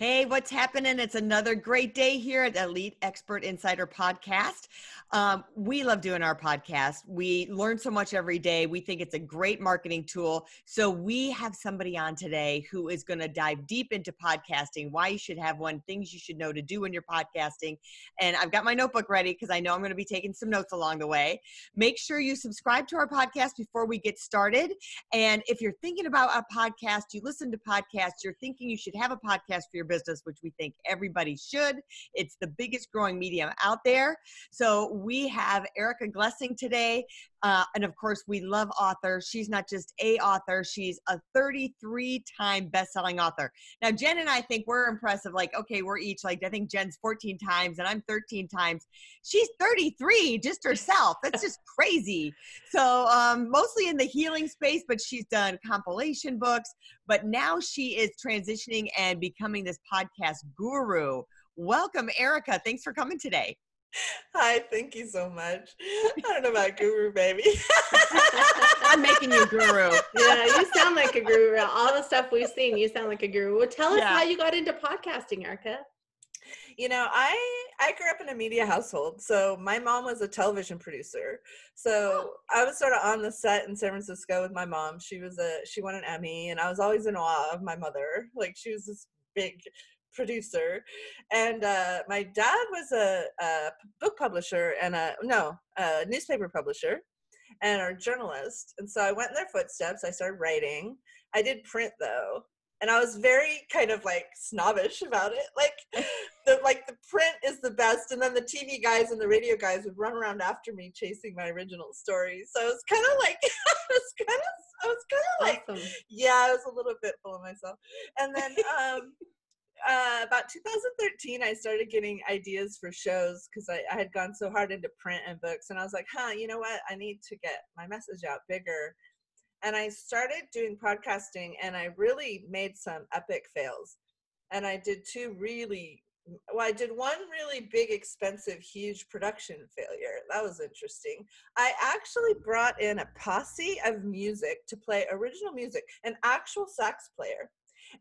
Hey, what's happening? It's another great day here at Elite Expert Insider Podcast. Um, we love doing our podcast. We learn so much every day. We think it's a great marketing tool. So, we have somebody on today who is going to dive deep into podcasting, why you should have one, things you should know to do when you're podcasting. And I've got my notebook ready because I know I'm going to be taking some notes along the way. Make sure you subscribe to our podcast before we get started. And if you're thinking about a podcast, you listen to podcasts, you're thinking you should have a podcast for your business, which we think everybody should. It's the biggest growing medium out there. So we have Erica Glessing today. Uh, and of course, we love authors. She's not just a author, she's a 33 time best-selling author. Now, Jen and I think we're impressive. Like, okay, we're each like, I think Jen's 14 times and I'm 13 times. She's 33 just herself. That's just crazy. So, um, mostly in the healing space, but she's done compilation books. But now she is transitioning and becoming this podcast guru. Welcome, Erica. Thanks for coming today. Hi, thank you so much. I don't know about guru, baby. I'm making you guru. Yeah, you sound like a guru. All the stuff we've seen, you sound like a guru. Well, tell us yeah. how you got into podcasting, Erica. You know, I I grew up in a media household. So my mom was a television producer. So oh. I was sort of on the set in San Francisco with my mom. She was a she won an Emmy and I was always in awe of my mother. Like she was this big producer and uh, my dad was a, a, book publisher and a no a newspaper publisher and a journalist and so i went in their footsteps i started writing. I did print though and i was very kind of like snobbish about it like the like the print is the best and then the tv guys and the radio guys would run around after me chasing my original stories so it was kind of like i was kind of I was kind of like, awesome. yeah, I was a little bit full of myself. And then um, uh, about 2013, I started getting ideas for shows because I, I, had gone so hard into print and books. And I was like, huh, you know what? I need to get my message out bigger. And I started doing podcasting and I really made some epic fails. And I did two really, well, I did one really big, expensive, huge production failure. That was interesting. I actually brought in a posse of music to play original music, an actual sax player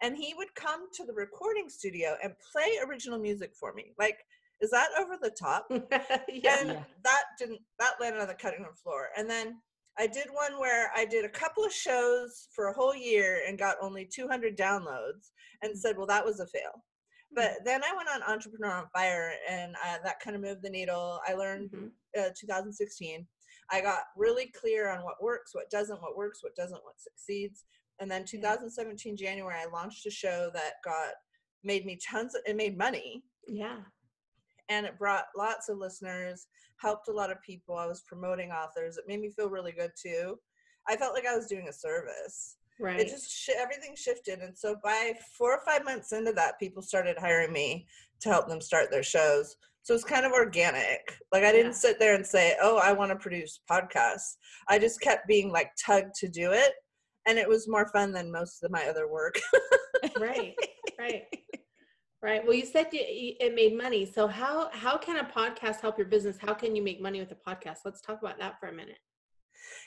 and he would come to the recording studio and play original music for me like is that over the top yeah. and that didn't that landed on the cutting room floor and then i did one where i did a couple of shows for a whole year and got only 200 downloads and said well that was a fail but mm-hmm. then i went on entrepreneur on fire and uh, that kind of moved the needle i learned mm-hmm. uh, 2016 i got really clear on what works what doesn't what works what doesn't what succeeds and then 2017 January, I launched a show that got made me tons of it made money. Yeah. And it brought lots of listeners, helped a lot of people. I was promoting authors. It made me feel really good too. I felt like I was doing a service. Right. It just sh- everything shifted, and so by four or five months into that, people started hiring me to help them start their shows. So it's kind of organic. Like I didn't yeah. sit there and say, "Oh, I want to produce podcasts." I just kept being like tugged to do it, and it was more fun than most of my other work. right, right, right. Well, you said it made money. So how how can a podcast help your business? How can you make money with a podcast? Let's talk about that for a minute.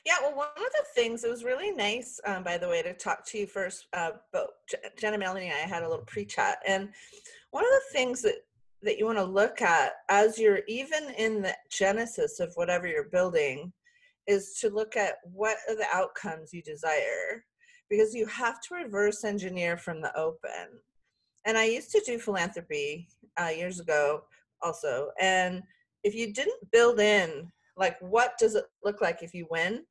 Yeah, well, one of the things it was really nice, um, by the way, to talk to you first. Uh, but Jenna, Melanie, and I had a little pre-chat, and one of the things that that you want to look at as you're even in the genesis of whatever you're building is to look at what are the outcomes you desire because you have to reverse engineer from the open. And I used to do philanthropy uh, years ago also. And if you didn't build in, like, what does it look like if you win?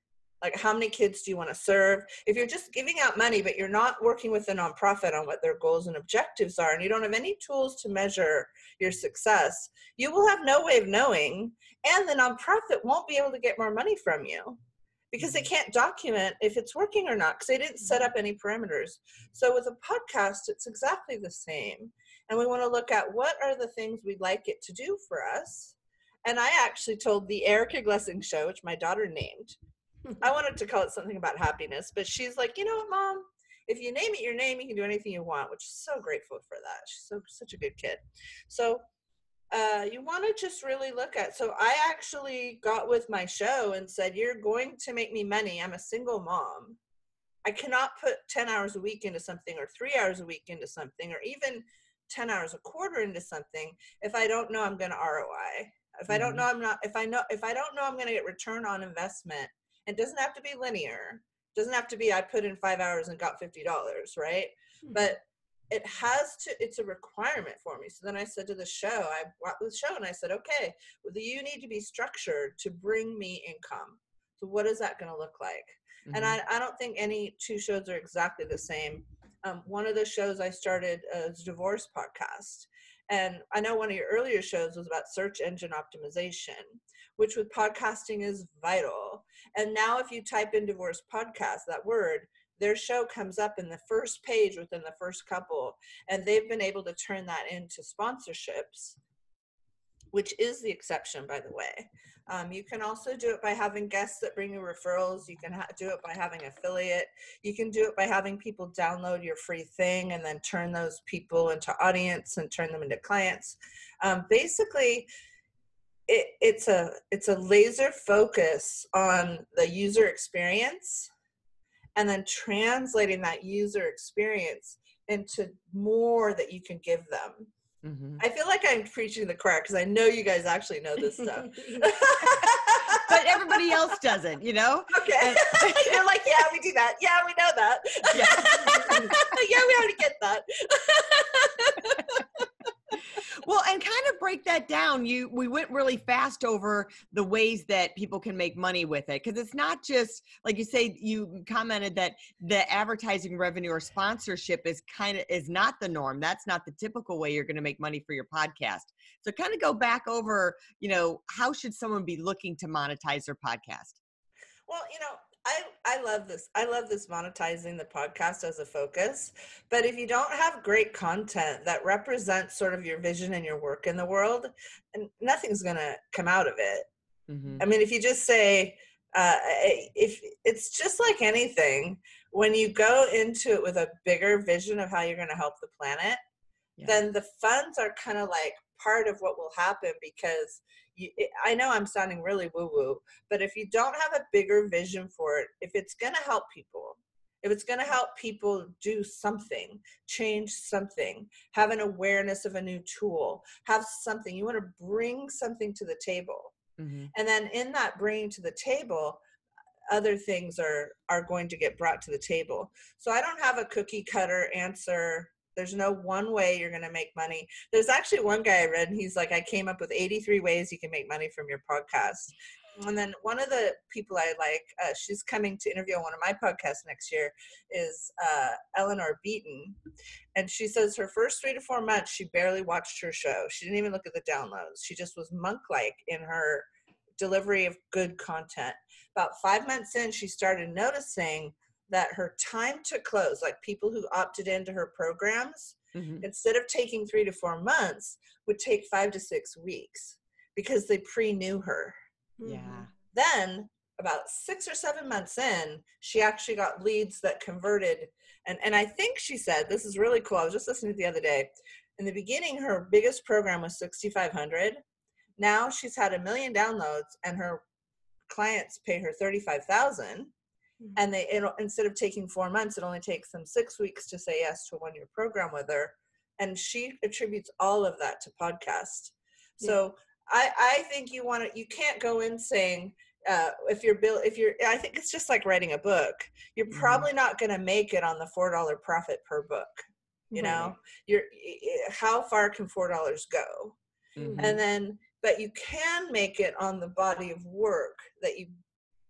like how many kids do you want to serve if you're just giving out money but you're not working with a nonprofit on what their goals and objectives are and you don't have any tools to measure your success you will have no way of knowing and the nonprofit won't be able to get more money from you because they mm-hmm. can't document if it's working or not because they didn't set mm-hmm. up any parameters. So with a podcast, it's exactly the same. And we want to look at what are the things we'd like it to do for us. And I actually told the Erica Glessing show, which my daughter named. I wanted to call it something about happiness, but she's like, you know what, mom? If you name it your name, you can do anything you want, which is so grateful for that. She's so such a good kid. So uh, you want to just really look at. So I actually got with my show and said, "You're going to make me money. I'm a single mom. I cannot put 10 hours a week into something, or three hours a week into something, or even 10 hours a quarter into something if I don't know I'm going to ROI. If I don't Mhm. know I'm not, if I know, if I don't know I'm going to get return on investment, it doesn't have to be linear. Doesn't have to be I put in five hours and got fifty dollars, right? but it has to it's a requirement for me. So then i said to the show i brought the show and i said okay well, you need to be structured to bring me income. So what is that going to look like? And Mhm. I, I don't think any two shows are exactly the same. Um, one of the shows i started as a divorce podcast. And i know one of your earlier shows was about search engine optimization which with podcasting is vital. And now if you type in divorce podcast that word their show comes up in the first page within the first couple and they've been able to turn that into sponsorships which is the exception by the way. Um, you can also do it by having guests that bring you referrals. You can do it by having affiliate. You can do it by having people download your free thing and then turn those people into audience and turn them into clients. Um, basically it, it's a it's a laser focus on the user experience and then translating that user experience into more that you can give them. Mhm. I feel like I'm preaching the choir because I know you guys actually know this stuff. but everybody else doesn't, you know? okay. You're like, yeah, we do that. Yeah, we know that. Yeah. yeah, we already get that. Well, and kind of break that down. You we went really fast over the ways that people can make money with it because it's not just like you say you commented that the advertising revenue or sponsorship is kind of is not the norm. That's not the typical way you're going to make money for your podcast. So kind of go back over, you know, how should someone be looking to monetize their podcast? Well, you know, I I love this. I love this monetizing the podcast as a focus. But if you don't have great content that represents sort of your vision and your work in the world, and nothing's gonna come out of it. Mhm. I mean, if you just say, uh, if it's just like anything, when you go into it with a bigger vision of how you're going to help the planet, Yeah. then the funds are kind of like part of what will happen because you, I know I'm sounding really woo woo, but if you don't have a bigger vision for it, if it's going to help people, if it's going to help people do something, change something, have an awareness of a new tool, have something, you want to bring something to the table Mhm. and then in that bringing to the table other things are are going to get brought to the table so i don't have a cookie cutter answer there's no one way you're going to make money. There's actually one guy i read and he's like i came up with 83 ways you can make money from your podcast. And then one of the people i like uh, she's coming to interview on one of my podcasts next year is uh, eleanor beaton. And she says her first three to four months she barely watched her show. She didn't even look at the downloads. She just was monk like in her delivery of good content. About five months in she started noticing that her time to close like people who opted into her programs Mhm. instead of taking three to four months would take five to six weeks because they pre-knew her Yeah. then about six or seven months in she actually got leads that converted and and i think she said this is really cool i was just listening to it the other day in the beginning her biggest program was 6500 now she's had a million downloads and her clients pay her 35000 Mhm. and they it, instead of taking four months it only takes them six weeks to say yes to a one year program with her and she attributes all of that to podcast so i i think you want to you can't go in saying uh, if you're bill if you're i think it's just like writing a book you're Mhm. probably not going to make it on the four dollar profit per book you know you're how far can four dollars go Mhm. and then but you can make it on the body of work that you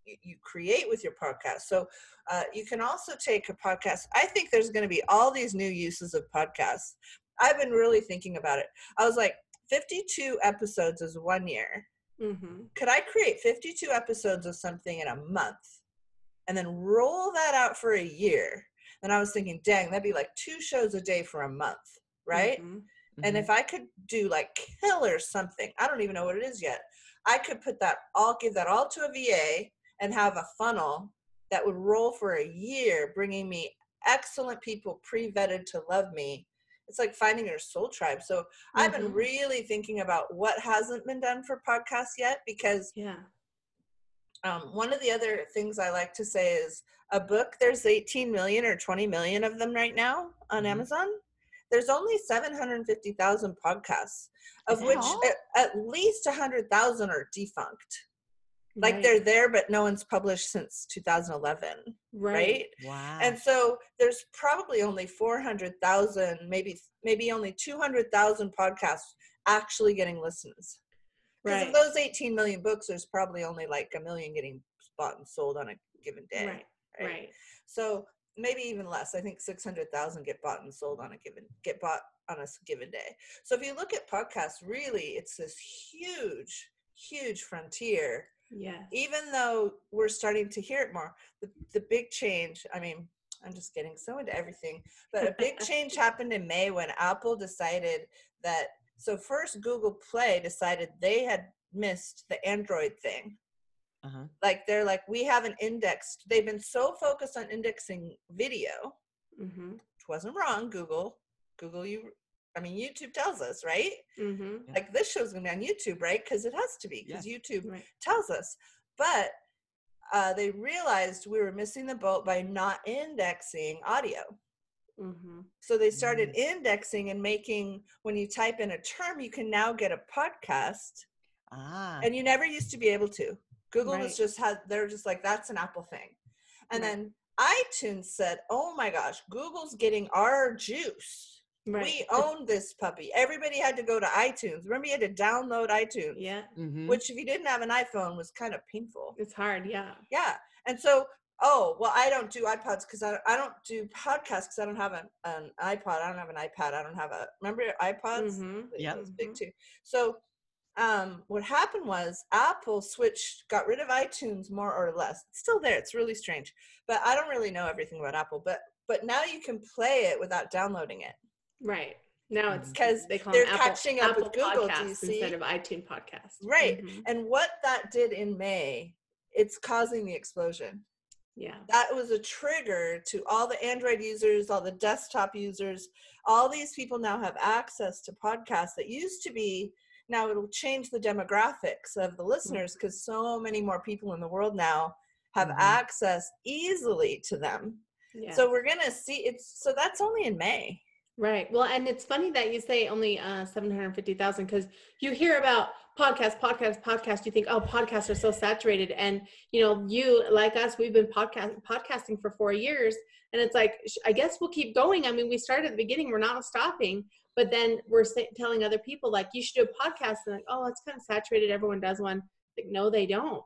you create with your podcast so uh, you can also take a podcast i think there's going to be all these new uses of podcasts i've been really thinking about it i was like 52 episodes is one year Mhm. could i create 52 episodes of something in a month and then roll that out for a year. And I was thinking, dang, that'd be like two shows a day for a month, right? Mhm. And Mhm. if I could do like killer something, I don't even know what it is yet. I could put that all, give that all to a VA and have a funnel that would roll for a year, bringing me excellent people pre vetted to love me. It's like finding your soul tribe. So I've been Mhm. really thinking about what hasn't been done for podcasts yet because Yeah. um, one of the other things I like to say is a book, there's 18 million or 20 million of them right now on Mhm. Amazon. There's only 750,000 podcasts, of which at, at least 100,000 are defunct. Like Right. they're there, but no one's published since 2011, right? wow. And so there's probably only 400,000, maybe maybe only 200,000 podcasts actually getting listens. Because Right. of those 18 million books, there's probably only like a million getting bought and sold on a given day. Right. Right. So maybe even less. I think 600,000 get bought and sold on a given get bought on a given day. So if you look at podcasts, really it's this huge huge frontier. Yes. Even though we're starting to hear it more, the, the big change, I mean, I'm just getting so into everything, but a big change happened in May when Apple decided that so first Google Play decided they had missed the Android thing uh-huh. like they're like we haven't indexed they've been so focused on indexing video Mm-hmm. which wasn't wrong google google you i mean youtube tells us right Mm-hmm. Yeah. like this show's gonna be on youtube right because it has to be because youtube Right. tells us but uh, they realized we were missing the boat by not indexing audio Mm-hmm. so they started indexing and making when you type in a term you can now get a podcast Ah. and you never used to be able to. Google was just had they're just like that's an Apple thing, and Right. then iTunes said, "Oh my gosh, Google's getting our juice. Right. We owned this puppy." Everybody had to go to iTunes. Remember, you had to download iTunes, yeah. Mhm. which if you didn't have an iPhone was kind of painful. It's hard. Yeah. Yeah, and so oh well, I don't do iPods because I I don't do podcasts because I don't have an, an iPod. I don't have an iPad. I don't have a remember iPods. Mm-hmm. Yep. It was big Mhm. too. So um, what happened was Apple switched, got rid of iTunes more or less. It's still there. It's really strange, but I don't really know everything about Apple. But but now you can play it without downloading it. Right. Now it's 'Cause they call they're Apple, catching up with Google, do you Podcasts see? instead of iTunes podcast. Right. Mhm. And what that did in May, it's causing the explosion. Yeah. That was a trigger to all the Android users, all the desktop users. All these people now have access to podcasts that used to be. Now it'll change the demographics of the listeners because so many more people in the world now have Mhm. access easily to them. Yeah. So we're gonna see it's so that's only in May. Right. Well, and it's funny that you say only uh, 750,000 because you hear about podcast, podcast, podcast. You think, oh, podcasts are so saturated. And, you know, you, like us, we've been podcast, podcasting for four years. And it's like, I guess we'll keep going. I mean, we started at the beginning, we're not stopping. But then we're telling other people, like, you should do a podcast. And like, oh, it's kind of saturated. Everyone does one. Like, no, they don't.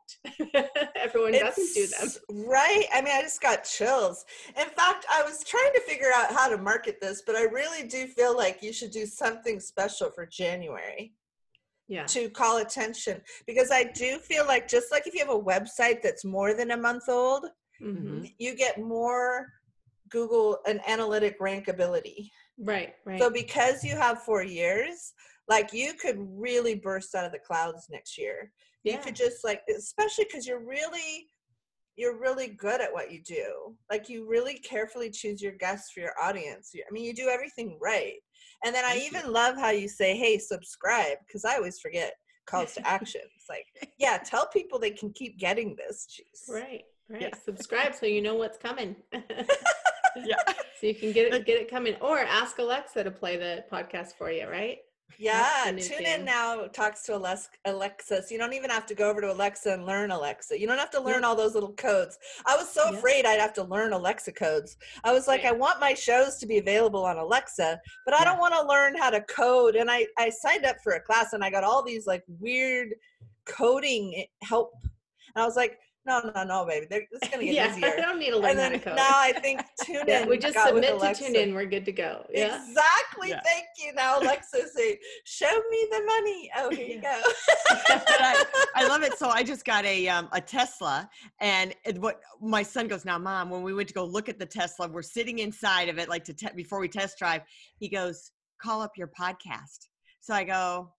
Everyone doesn't do them. Right? I mean, I just got chills. In fact, I was trying to figure out how to market this, but I really do feel like you should do something special for January Yeah. to call attention because I do feel like just like if you have a website that's more than a month old, hmm you get more Google and analytic rankability. Right. Right. So because you have 4 years, like you could really burst out of the clouds next year you could just like especially because you're really you're really good at what you do like you really carefully choose your guests for your audience i mean you do everything right and then i even love how you say hey subscribe because i always forget calls to action it's like yeah tell people they can keep getting this jeez Right, right. Yeah. Subscribe so you know what's coming. yeah. so you can get it get it coming. Or ask Alexa to play the podcast for you, right? Yeah tune thing. in now talks to alexa alexa so you don't even have to go over to alexa and learn alexa you don't have to learn all those little codes i was so Yeah. afraid i'd have to learn alexa codes i was like Right. i want my shows to be available on alexa but i Yeah. don't want to learn how to code and i i signed up for a class and i got all these like weird coding eh, help and i was like no, no, no, baby. They're, it's gonna get yeah, I don't need to learn And how then to code. now I think tune Yeah, in. we just submit to TuneIn. We're good to go. Yeah. Exactly. Yeah. Thank you. Now Alexa say, "Show me the money." Oh, here you go. I, I love it. So I just got a um, a Tesla, and it, what my son goes now, mom. When we went to go look at the Tesla, we're sitting inside of it, like to te- before we test drive. He goes, "Call up your podcast." So I go,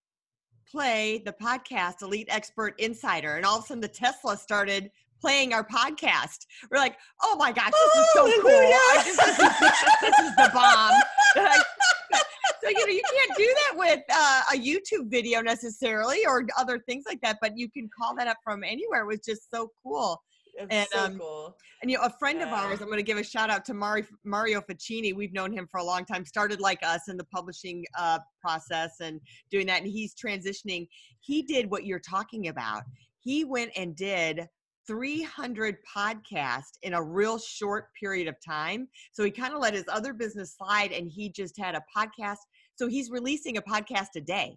"Play the podcast, Elite Expert Insider," and all of a sudden the Tesla started playing our podcast. We're like, "Oh my gosh, this is so Oh, cool! yeah. I just, this, is, this is the bomb." so you know you can't do that with uh, a youtube video necessarily or other things like that but you can call that up from anywhere it was just so cool And, so um, cool. and you know a friend of ours i'm going to give a shout out to Mari, mario Ficini. we've known him for a long time started like us in the publishing uh, process and doing that and he's transitioning he did what you're talking about he went and did 300 podcasts in a real short period of time. So he kind of let his other business slide and he just had a podcast. So he's releasing a podcast a day.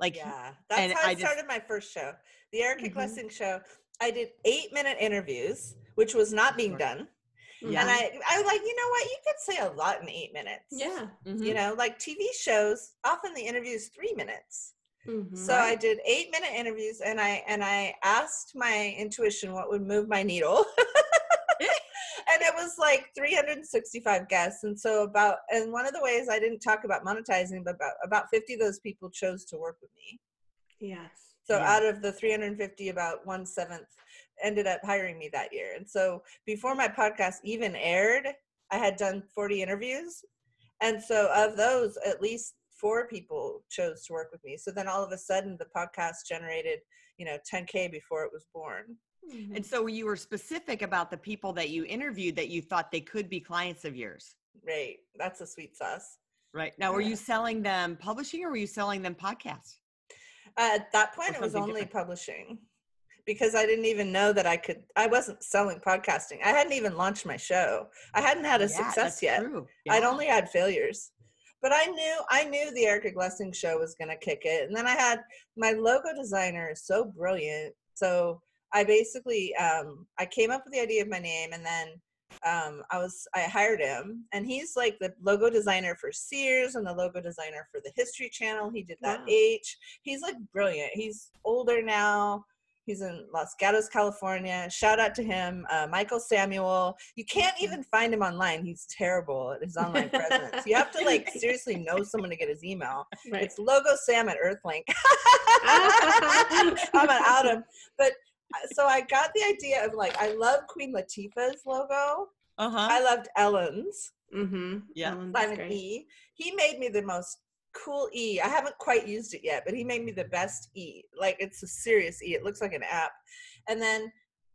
Like, Yeah, that's and how I, I just- started my first show, the Erica Mhm. Glessing show. I did eight minute interviews, which was not being done. Yeah. And I, I was like, you know what? You could say a lot in eight minutes. Yeah. mhm. You know, like TV shows, often the interview is three minutes. Mhm. So I did eight minute interviews, and I and I asked my intuition what would move my needle, and it was like 365 guests. And so about and one of the ways I didn't talk about monetizing, but about about 50 of those people chose to work with me. yes. So Yeah. out of the 350, about one seventh ended up hiring me that year. And so before my podcast even aired, I had done 40 interviews. And so of those, at least four people chose to work with me. So then all of a sudden the podcast generated, you know, 10K before it was born. Mhm. And so you were specific about the people that you interviewed that you thought they could be clients of yours. Right. That's a sweet sauce. Right. Now, were Yeah. you selling them publishing or were you selling them podcasts? At that point, it was only different. publishing because I didn't even know that I could. I wasn't selling podcasting. I hadn't even launched my show. I hadn't had a Yeah, success yet. True. I'd only had failures. But I knew I knew the Erica Glessing show was gonna kick it. And then I had my logo designer is so brilliant. So I basically um I came up with the idea of my name and then um I was I hired him and he's like the logo designer for Sears and the logo designer for the History Channel. He did that Wow. H. He's like brilliant. He's older now. He's in Los Gatos, California. Shout out to him, uh, Michael Samuel. You can't even find him online. He's terrible at his online presence. You have to like seriously know someone to get his email. Right. It's logo Sam at Earthlink. I'm gonna out him. But so I got the idea of like I love Queen Latifah's logo. Uh huh. I loved Ellen's. mm-hmm. Yeah. Simon E. He made me the most cool E. I haven't quite used it yet, but he made me the best E. Like it's a serious E. It looks like an app. And then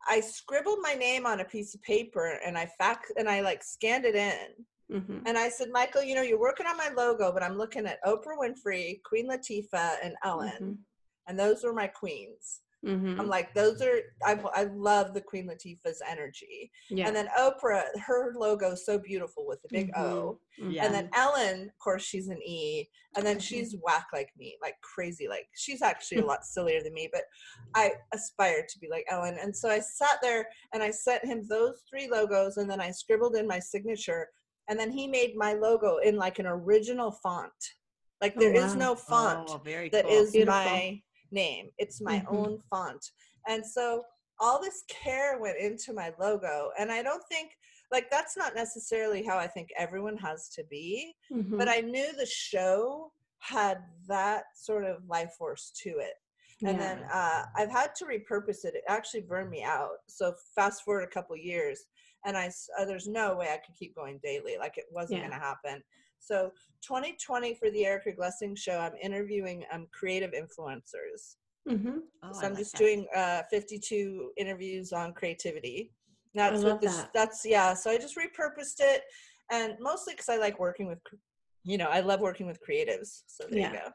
I scribbled my name on a piece of paper and I fax and I like scanned it in. Mm-hmm. And I said, Michael, you know, you're working on my logo, but I'm looking at Oprah Winfrey, Queen Latifah, and Ellen. And those were my queens. Mm-hmm. I'm like, those are, I, I love the Queen Latifah's energy. yeah. And then Oprah, her logo is so beautiful with the big O. Mhm. Yeah. And then Ellen, of course, she's an E. And then she's whack like me, like crazy. Like she's actually a lot sillier than me, but I aspire to be like Ellen. And so I sat there and I sent him those three logos and then I scribbled in my signature. And then he made my logo in like an original font. Like Oh, there is wow. no font Oh, very that cool. is Beautiful. my name. It's my Mhm. own font. And so all this care went into my logo. And I don't think, like, that's not necessarily how I think everyone has to be, Mhm. but I knew the show had that sort of life force to it. And Yeah. then uh, I've had to repurpose it. It actually burned me out. So fast forward a couple years, and I uh, there's no way I could keep going daily. Like it wasn't Yeah. going to happen. So 2020 for the Erica Glessing show, I'm interviewing um, creative influencers. Mhm. Oh, so I'm like just that. doing uh, 52 interviews on creativity. That's what this. that. That's yeah. So I just repurposed it, and mostly because I like working with, you know, I love working with creatives. So there Yeah. you go.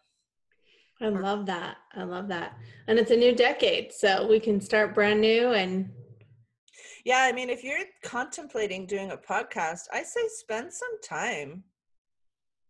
I love that. I love that. And it's a new decade, so we can start brand new and Yeah, I mean, if you're contemplating doing a podcast, I say spend some time.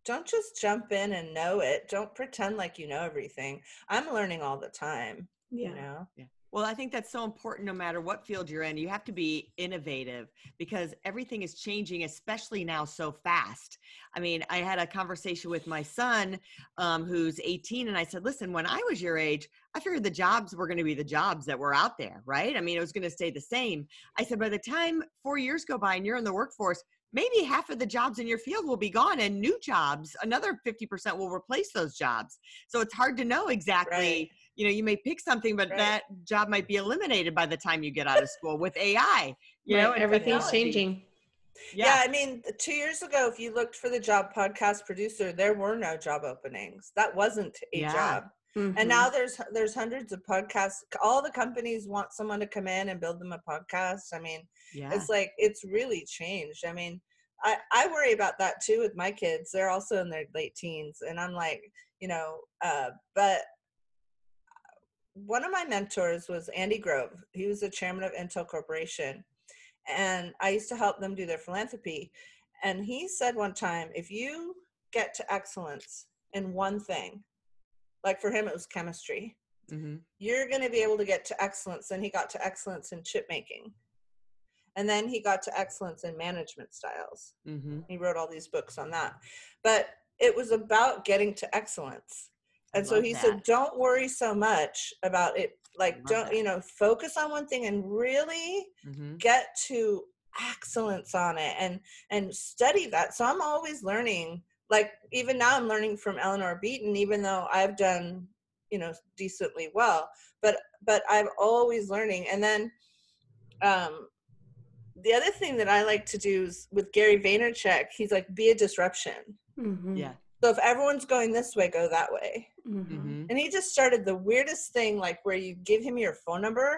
Don't just jump in and know it. Don't pretend like you know everything. I'm learning all the time, yeah. you know? Well, I think that's so important no matter what field you're in. You have to be innovative because everything is changing, especially now so fast. I mean, I had a conversation with my son um, who's 18, and I said, Listen, when I was your age, I figured the jobs were going to be the jobs that were out there, right? I mean, it was going to stay the same. I said, By the time four years go by and you're in the workforce, maybe half of the jobs in your field will be gone and new jobs another 50% will replace those jobs so it's hard to know exactly Right. you know you may pick something but Right. that job might be eliminated by the time you get out of school with ai you Right, know and everything's technology. changing. Yeah. I mean, two years ago, if you looked for the job podcast producer, there were no job openings. That wasn't a Yeah. job. Mhm. And now there's there's hundreds of podcasts. All the companies want someone to come in and build them a podcast. I mean, yeah it's like it's really changed. I mean, I I worry about that too with my kids. They're also in their late teens, and I'm like, you know, uh, but one of my mentors was Andy Grove. He was the chairman of Intel Corporation, and I used to help them do their philanthropy. And he said one time, if you get to excellence in one thing, like for him it was chemistry, hmm you're going to be able to get to excellence. And he got to excellence in chip making. And then he got to excellence in management styles. hmm He wrote all these books on that. But it was about getting to excellence. I And so he that. said, don't worry so much about it. Like, don't, that. you know, focus on one thing and really hmm get to excellence on it and and study that so i'm always learning like even now i'm learning from eleanor beaton even though i've done you know decently well but but i'm always learning. And then um the other thing that i like to do is with gary vaynerchuk he's like be a disruption. Mhm. yeah. So if everyone's going this way go that way. Mhm. hmm and he just started the weirdest thing like where you give him your phone number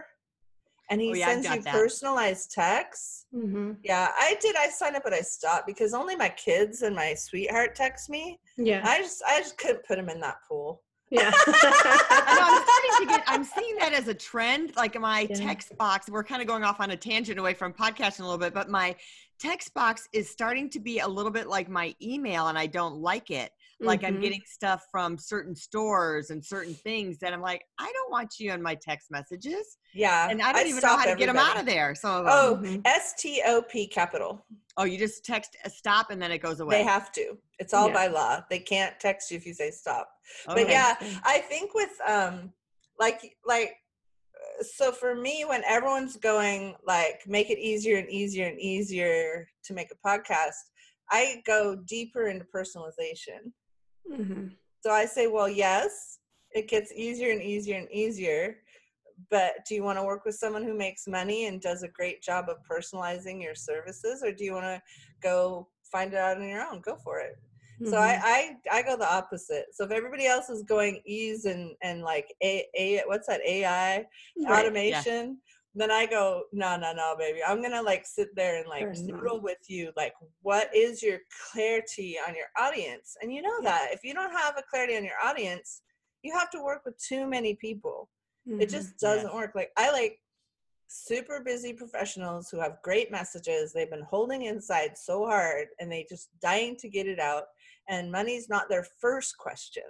and he Oh, yeah, sends you that. personalized texts Mhm. yeah, I did. I signed up, but I stopped because only my kids and my sweetheart text me. Yeah. I just, I just couldn't put them in that pool. Yeah. Know, I'm starting to get. I'm seeing that as a trend. Like my Yeah. text box, we're kind of going off on a tangent away from podcasting a little bit, but my text box is starting to be a little bit like my email, and I don't like it. Like I'm Mhm. getting stuff from certain stores and certain things that I'm like, I don't want you in my text messages, Yeah, and I don't even know how to get them out of there. Them. Oh, Mhm. S T O P capital. oh, you just text a stop and then it goes away. They have to. It's all Yeah. by law. They can't text you if you say stop. Okay. But yeah, I think with um, like like. uh, So for me, when everyone's going like make it easier and easier and easier to make a podcast, I go deeper into personalization. Mhm. So I say, well, yes, it gets easier and easier and easier. But do you want to work with someone who makes money and does a great job of personalizing your services, or do you want to go find it out on your own? Go for it. So Mhm. I, I I go the opposite. So if everybody else is going ease and and like a, a what's that AI Right. automation, then I go no no no baby. I'm gonna like sit there and like noodle with you. Like what is your clarity on your audience? And you know that if you don't have a clarity on your audience, you have to work with too many people. It Mhm. just doesn't work. Like I like super busy professionals who have great messages they've been holding inside so hard and they just dying to get it out and money's not their first question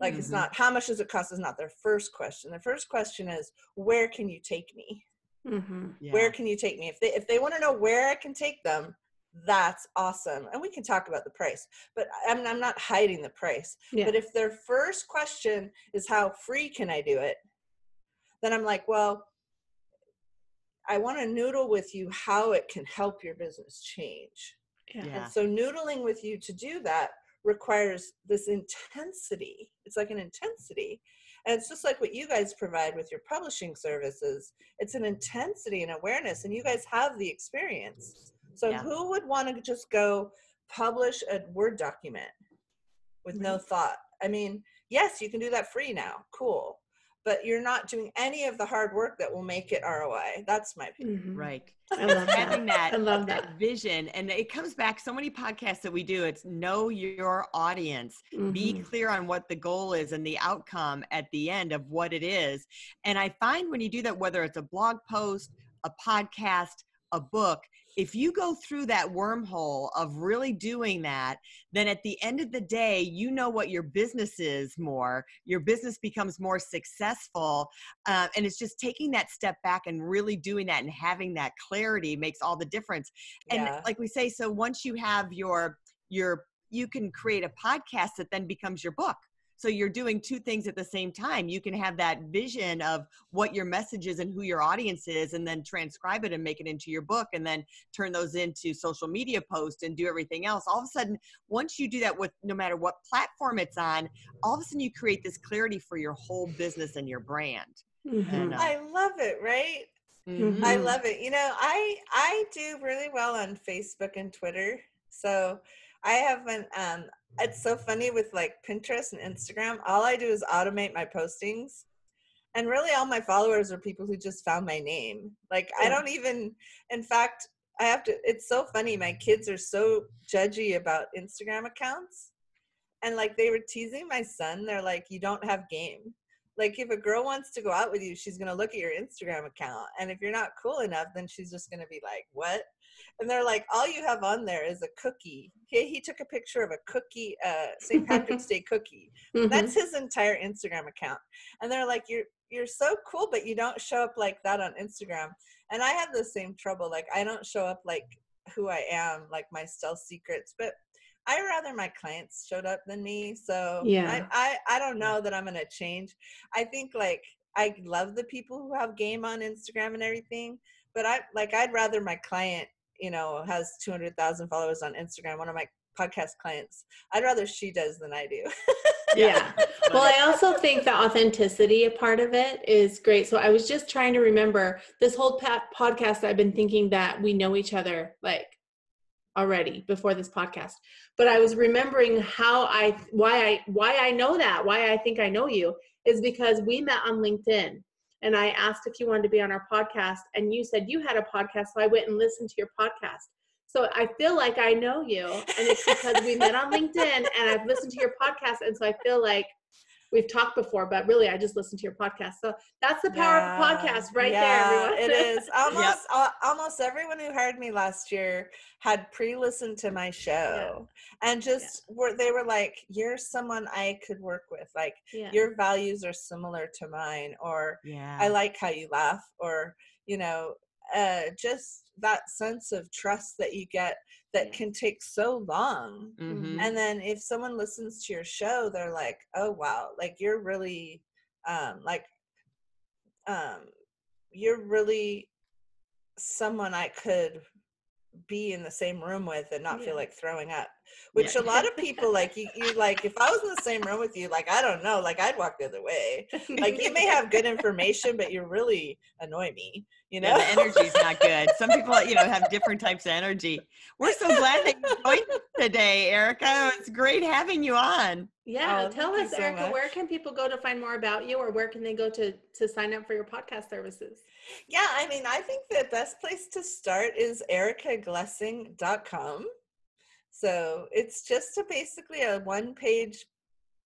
like it's Mhm. not how much does it cost is not their first question their first question is where can you take me Mhm. Yeah. where can you take me if they if they want to know where i can take them that's awesome and we can talk about the price but i'm, I'm not hiding the price Yeah. but if their first question is how free can I do it, then I'm like, well, I want to noodle with you how it can help your business change. Yeah. Yeah. And so noodling with you to do that requires this intensity. It's like an intensity. And it's just like what you guys provide with your publishing services. It's an intensity and awareness, and you guys have the experience. So Yeah. who would want to just go publish a Word document with no thought? I mean, yes, you can do that free now. Cool. But you're not doing any of the hard work that will make it ROI. That's my opinion. Mhm. Right. I love having that. that, I love that that. vision and it comes back so many podcasts that we do it's know your audience be Mhm. clear on what the goal is and the outcome at the end of what it is and i find when you do that whether it's a blog post a podcast a book if you go through that wormhole of really doing that, then at the end of the day, you know what your business is more. Your business becomes more successful. Uh, and it's just taking that step back and really doing that and having that clarity makes all the difference. And Yeah. like we say, so once you have your, your, you can create a podcast that then becomes your book. So you're doing two things at the same time. You can have that vision of what your message is and who your audience is, and then transcribe it and make it into your book, and then turn those into social media posts and do everything else. All of a sudden, once you do that with no matter what platform it's on, all of a sudden you create this clarity for your whole business and your brand. Mhm. And, uh, I love it, right? Mhm. I love it. You know, I I do really well on Facebook and Twitter. So I haven't um it's so funny with like Pinterest and Instagram. All I do is automate my postings. And really all my followers are people who just found my name. Like I don't even in fact I have to it's so funny. My kids are so judgy about Instagram accounts. And like they were teasing my son. They're like, you don't have game like if a girl wants to go out with you she's going to look at your instagram account and if you're not cool enough then she's just going to be like what and they're like all you have on there is a cookie. He, he took a picture of a cookie uh st patrick's day cookie. Mhm. that's his entire instagram account. And they're like you're you're so cool but you don't show up like that on instagram. And i have the same trouble like i don't show up like who i am like my stealth secrets but i rather my clients showed up than me so Yeah. I, I i don't know that i'm gonna change. I think like i love the people who have game on instagram and everything but i like i'd rather my client you know has 200000 followers on instagram one of my podcast clients i'd rather she does than i do yeah. Well, I also think the authenticity a part of it is great. So I was just trying to remember this whole podcast. I've been thinking that we know each other like already before this podcast, but I was remembering how I why I why I know that why I think I know you is because we met on LinkedIn. And I asked if you wanted to be on our podcast, and you said you had a podcast, so I went and listened to your podcast. So I feel like I know you, and it's because we met on LinkedIn and I've listened to your podcast, and so I feel like we've talked before, but really I just listened to your podcast. So that's the power of a podcast right yeah, there, everyone. it is almost al- almost everyone who hired me last year had pre-listened to my show and just were they were like you're someone i could work with like yeah. your values are similar to mine or Yeah. I like how you laugh, or you know, uh, just that sense of trust that you get that Yeah. can take so long. Mhm. And then if someone listens to your show, they're like, "Oh wow, like you're really, um, like, um, you're really someone I could." be in the same room with and not Yeah. feel like throwing up which Yeah. a lot of people like you, you like if i was in the same room with you like i don't know like i'd walk the other way like you may have good information but you really annoy me you know Yeah, the energy's not good. Some people, you know, have different types of energy. We're so glad that you joined us today, Erica. It's great having you on. yeah. Oh, Tell us, so Erica, where can people go to find more about you, or where can they go to to sign up for your podcast services? yeah i mean i think the best place to start is ericaglessing.com so it's just a basically a one page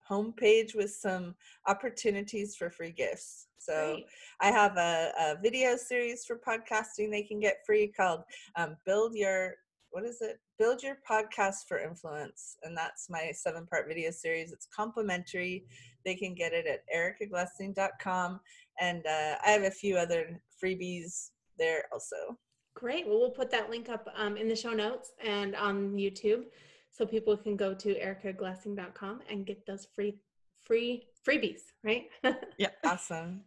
homepage with some opportunities for free gifts so Great. I have a, a video series for podcasting they can get free called um, Build Your what is it? Build Your Podcast for Influence. And that's my seven part video series. It's complimentary. They can get it at ericaglessing.com. And uh, I have a few other freebies there also. Great. Well, we'll put that link up um, in the show notes and on YouTube, so people can go to ericaglessing.com and get those free free freebies. Right. Yeah. Awesome.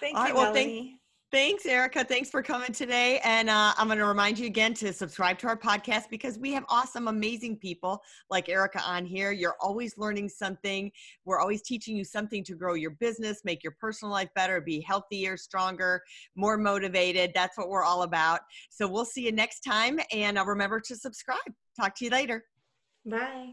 Thank All you, right, well, thank- Melanie. Thanks, Erica. Thanks for coming today. And uh, I'm going to remind you again to subscribe to our podcast because we have awesome, amazing people like Erica on here. You're always learning something. We're always teaching you something to grow your business, make your personal life better, be healthier, stronger, more motivated. That's what we're all about. So we'll see you next time. And uh, remember to subscribe. Talk to you later. Bye.